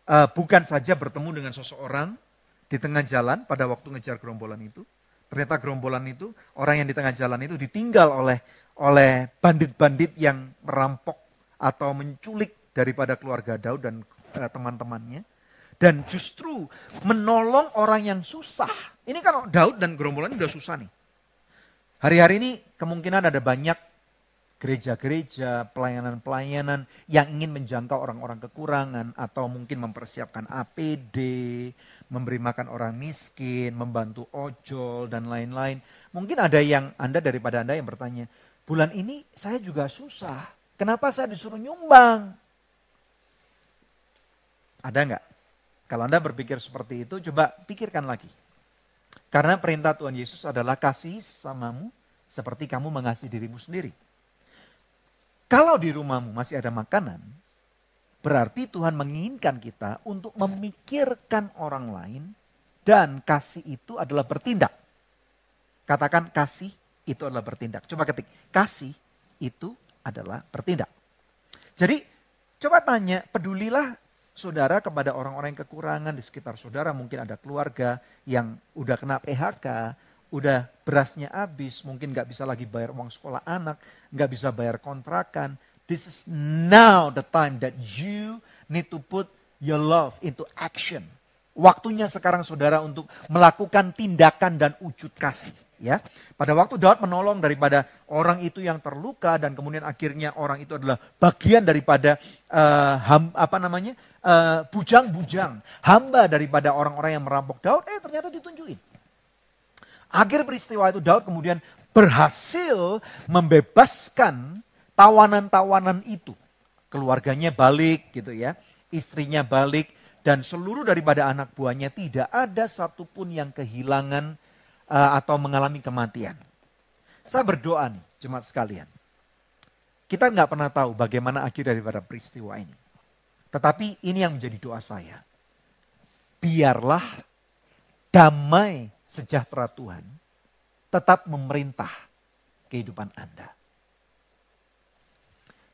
eh, bukan saja bertemu dengan seseorang di tengah jalan pada waktu ngejar gerombolan itu. Ternyata gerombolan itu, orang yang di tengah jalan itu ditinggal oleh oleh bandit-bandit yang merampok atau menculik daripada keluarga Daud dan eh, teman-temannya. Dan justru menolong orang yang susah. Ini kan Daud dan gerombolan udah susah nih. Hari-hari ini kemungkinan ada banyak gereja-gereja, pelayanan-pelayanan yang ingin menjangkau orang-orang kekurangan atau mungkin mempersiapkan APD, memberi makan orang miskin, membantu ojol dan lain-lain. Mungkin ada yang Anda daripada Anda yang bertanya, bulan ini saya juga susah. Kenapa saya disuruh nyumbang? Ada nggak? Kalau Anda berpikir seperti itu, coba pikirkan lagi. Karena perintah Tuhan Yesus adalah kasih samamu seperti kamu mengasihi dirimu sendiri. Kalau di rumahmu masih ada makanan, berarti Tuhan menginginkan kita untuk memikirkan orang lain dan kasih itu adalah bertindak. Katakan kasih itu adalah bertindak. Coba ketik, kasih itu adalah bertindak. Jadi coba tanya, pedulilah saudara kepada orang-orang yang kekurangan di sekitar saudara. Mungkin ada keluarga yang udah kena PHK, udah berasnya habis, mungkin nggak bisa lagi bayar uang sekolah anak, nggak bisa bayar kontrakan. This is now the time that you need to put your love into action. Waktunya sekarang saudara untuk melakukan tindakan dan wujud kasih. Ya, pada waktu Daud menolong daripada orang itu yang terluka dan kemudian akhirnya orang itu adalah bagian daripada eh, ham, apa namanya eh, bujang-bujang, hamba daripada orang-orang yang merampok Daud. Eh ternyata ditunjukin. Akhir peristiwa itu Daud kemudian berhasil membebaskan tawanan-tawanan itu. Keluarganya balik gitu ya. istrinya balik, dan seluruh daripada anak buahnya tidak ada satupun yang kehilangan uh, atau mengalami kematian. Saya berdoa nih, jemaat sekalian. Kita nggak pernah tahu bagaimana akhir daripada peristiwa ini. Tetapi ini yang menjadi doa saya. Biarlah damai sejahtera Tuhan tetap memerintah kehidupan Anda.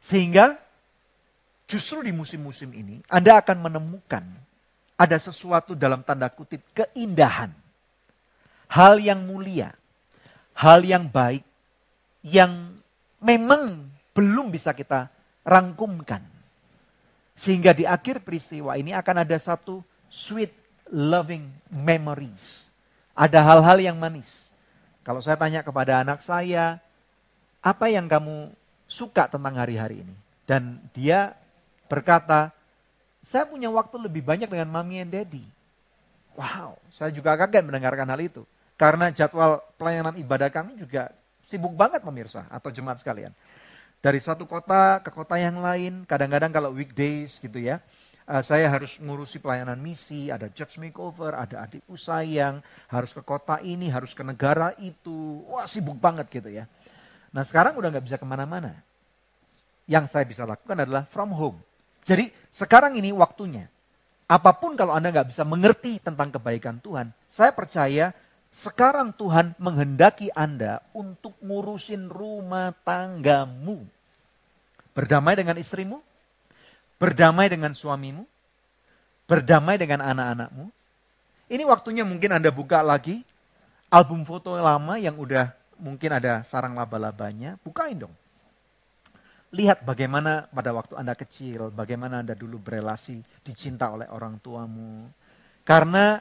Sehingga justru di musim-musim ini Anda akan menemukan ada sesuatu dalam tanda kutip keindahan. Hal yang mulia, hal yang baik, yang memang belum bisa kita rangkumkan. Sehingga di akhir peristiwa ini akan ada satu sweet loving memories. Ada hal-hal yang manis. Kalau saya tanya kepada anak saya, apa yang kamu suka tentang hari-hari ini? Dan dia berkata, saya punya waktu lebih banyak dengan mami and daddy. Wow, saya juga kaget mendengarkan hal itu. Karena jadwal pelayanan ibadah kami juga sibuk banget pemirsa atau jemaat sekalian. Dari satu kota ke kota yang lain, kadang-kadang kalau weekdays gitu ya, uh, saya harus ngurusi pelayanan misi, ada church makeover, ada adikku sayang, harus ke kota ini, harus ke negara itu. Wah sibuk banget gitu ya. Nah sekarang udah nggak bisa ke mana-mana. Yang saya bisa lakukan adalah from home. Jadi sekarang ini waktunya. Apa pun kalau Anda nggak bisa mengerti tentang kebaikan Tuhan, saya percaya sekarang Tuhan menghendaki Anda untuk ngurusin rumah tanggamu. Berdamai dengan istrimu, berdamai dengan suamimu, berdamai dengan anak-anakmu. Ini waktunya mungkin Anda buka lagi album foto lama yang udah mungkin ada sarang laba-labanya, bukain dong. Lihat bagaimana pada waktu Anda kecil, bagaimana Anda dulu berelasi, dicinta oleh orang tuamu. Karena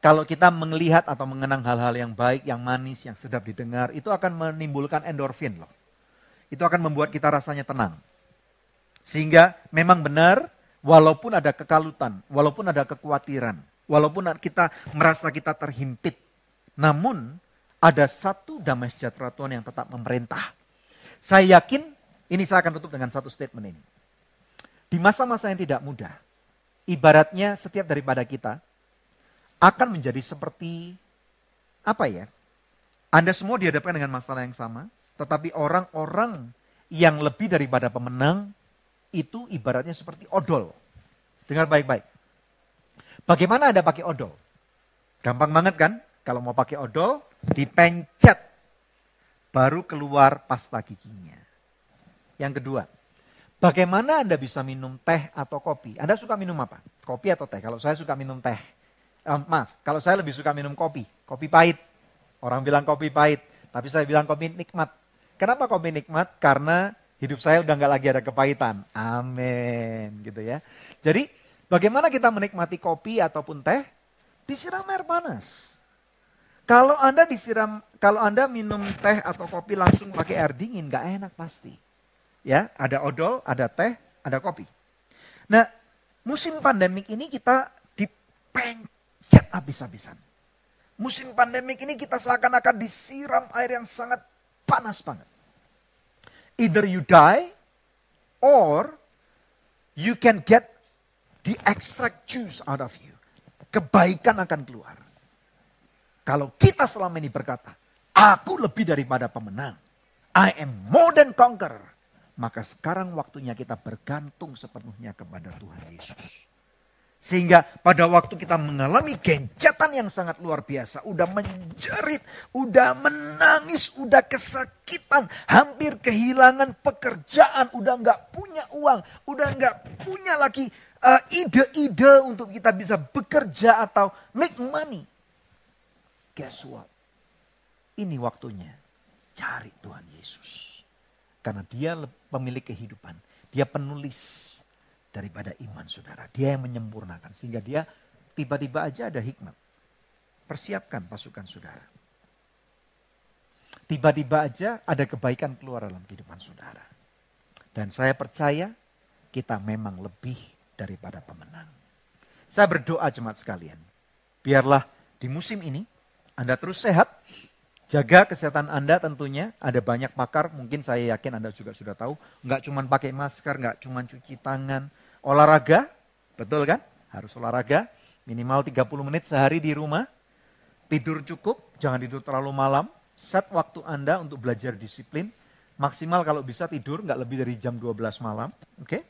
kalau kita melihat atau mengenang hal-hal yang baik, yang manis, yang sedap didengar, itu akan menimbulkan endorfin loh. Itu akan membuat kita rasanya tenang. Sehingga memang benar, walaupun ada kekalutan, walaupun ada kekhawatiran, walaupun kita merasa kita terhimpit, namun ada satu damai sejahtera Tuhan yang tetap memerintah. Saya yakin, ini saya akan tutup dengan satu statement ini. Di masa-masa yang tidak mudah, ibaratnya setiap daripada kita, akan menjadi seperti apa ya? Anda semua dihadapkan dengan masalah yang sama, tetapi orang-orang yang lebih daripada pemenang itu ibaratnya seperti odol. Dengar baik-baik. Bagaimana Anda pakai odol? Gampang banget kan? Kalau mau pakai odol, dipencet. Baru keluar pasta giginya. Yang kedua, bagaimana Anda bisa minum teh atau kopi? Anda suka minum apa? Kopi atau teh? Kalau saya suka minum teh. Um, maaf, kalau saya lebih suka minum kopi. Kopi pahit. Orang bilang kopi pahit. Tapi saya bilang kopi nikmat. Kenapa kopi nikmat? Karena hidup saya udah nggak lagi ada kepahitan. Amin. Gitu ya. Jadi bagaimana kita menikmati kopi ataupun teh? Disiram air panas. Kalau Anda disiram, kalau Anda minum teh atau kopi langsung pakai air dingin, nggak enak pasti. Ya, ada odol, ada teh, ada kopi. Nah, musim pandemik ini kita dipencet habis-habisan. Musim pandemik ini kita seakan-akan disiram air yang sangat panas banget. Either you die or you can get the extract juice out of you. Kebaikan akan keluar. Kalau kita selama ini berkata, aku lebih daripada pemenang. I am more than conqueror. Maka sekarang waktunya kita bergantung sepenuhnya kepada Tuhan Yesus. Sehingga pada waktu kita mengalami gencatan yang sangat luar biasa. Udah menjerit, udah menangis, udah kesakitan. Hampir kehilangan pekerjaan, udah nggak punya uang. Udah nggak punya lagi uh, ide-ide untuk kita bisa bekerja atau make money. Guess what? Ini waktunya cari Tuhan Yesus. Karena dia pemilik kehidupan. Dia penulis daripada iman saudara. Dia yang menyempurnakan. Sehingga dia tiba-tiba aja ada hikmat. Persiapkan pasukan saudara. Tiba-tiba aja ada kebaikan keluar dalam kehidupan saudara. Dan saya percaya kita memang lebih daripada pemenang. Saya berdoa jemaat sekalian. Biarlah di musim ini Anda terus sehat. Jaga kesehatan Anda tentunya. Ada banyak pakar, mungkin saya yakin Anda juga sudah tahu. Nggak cuma pakai masker, nggak cuma cuci tangan. Olahraga, Betul kan? Harus olahraga, minimal 30 menit sehari di rumah. Tidur cukup, jangan tidur terlalu malam. Set waktu Anda untuk belajar disiplin. Maksimal kalau bisa tidur nggak lebih dari jam 12 malam. Oke?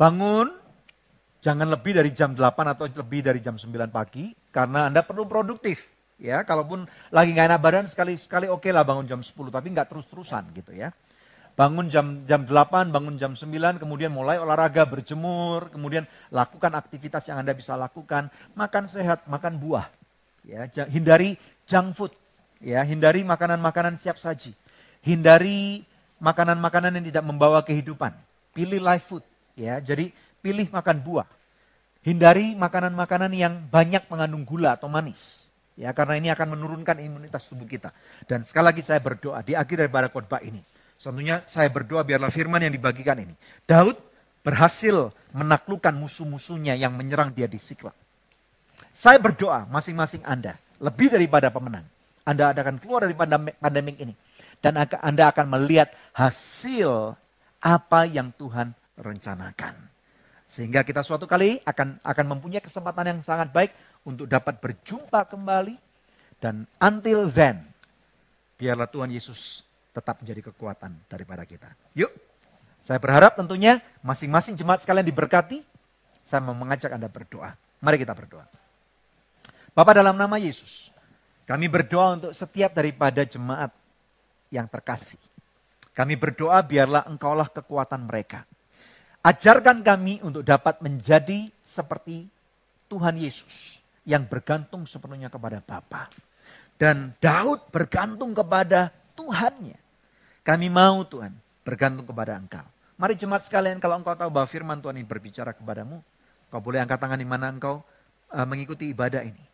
Bangun, jangan lebih dari jam 8 atau lebih dari jam 9 pagi. Karena Anda perlu produktif. Ya, kalaupun lagi nggak enak badan sekali sekali oke lah bangun jam 10 tapi nggak terus-terusan gitu ya. Bangun jam jam 8, bangun jam 9, kemudian mulai olahraga, berjemur, kemudian lakukan aktivitas yang Anda bisa lakukan, makan sehat, makan buah. Ya, hindari junk food. Ya, hindari makanan-makanan siap saji. Hindari makanan-makanan yang tidak membawa kehidupan. Pilih live food, ya. Jadi pilih makan buah. Hindari makanan-makanan yang banyak mengandung gula atau manis. Ya, karena ini akan menurunkan imunitas tubuh kita. Dan sekali lagi saya berdoa di akhir daripada khotbah ini. Tentunya saya berdoa biarlah firman yang dibagikan ini. Daud berhasil menaklukkan musuh-musuhnya yang menyerang dia di Siklag. Saya berdoa masing-masing Anda lebih daripada pemenang. Anda akan keluar dari pandemi- pandemik ini. Dan Anda akan melihat hasil apa yang Tuhan rencanakan. Sehingga kita suatu kali akan akan mempunyai kesempatan yang sangat baik untuk dapat berjumpa kembali. Dan until then, biarlah Tuhan Yesus tetap menjadi kekuatan daripada kita. Yuk, saya berharap tentunya masing-masing jemaat sekalian diberkati. Saya mau mengajak Anda berdoa. Mari kita berdoa. Bapak dalam nama Yesus, kami berdoa untuk setiap daripada jemaat yang terkasih. Kami berdoa biarlah engkaulah kekuatan mereka. Ajarkan kami untuk dapat menjadi seperti Tuhan Yesus yang bergantung sepenuhnya kepada Bapa. Dan Daud bergantung kepada Tuhannya. Kami mau Tuhan bergantung kepada Engkau. Mari jemaat sekalian kalau engkau tahu bahwa firman Tuhan ini berbicara kepadamu. Kau boleh angkat tangan di mana engkau uh, mengikuti ibadah ini.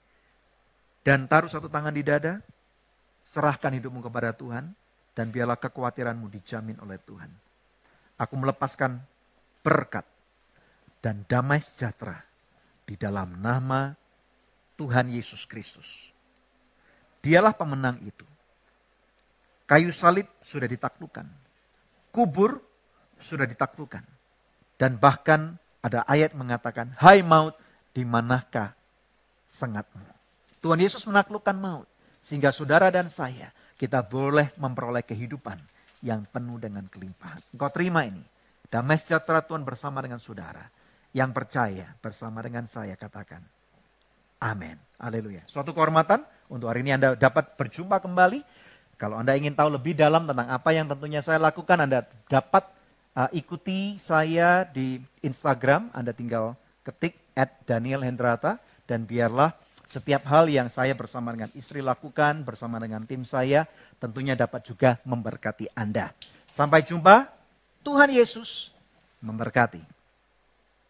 Dan taruh satu tangan di dada, serahkan hidupmu kepada Tuhan, dan biarlah kekhawatiranmu dijamin oleh Tuhan. Aku melepaskan berkat dan damai sejahtera di dalam nama Tuhan Yesus Kristus. Dialah pemenang itu. Kayu salib sudah ditaklukkan. Kubur sudah ditaklukkan. Dan bahkan ada ayat mengatakan, Hai maut, di manakah sengatmu? Tuhan Yesus menaklukkan maut. Sehingga saudara dan saya, kita boleh memperoleh kehidupan yang penuh dengan kelimpahan. Engkau terima ini. Damai sejahtera Tuhan bersama dengan saudara. Yang percaya bersama dengan saya katakan. Amin. Haleluya. Suatu kehormatan untuk hari ini Anda dapat berjumpa kembali. Kalau Anda ingin tahu lebih dalam tentang apa yang tentunya saya lakukan, Anda dapat uh, ikuti saya di Instagram. Anda tinggal ketik at Daniel Hendrata dan biarlah setiap hal yang saya bersama dengan istri lakukan, bersama dengan tim saya, tentunya dapat juga memberkati Anda. Sampai jumpa, Tuhan Yesus memberkati.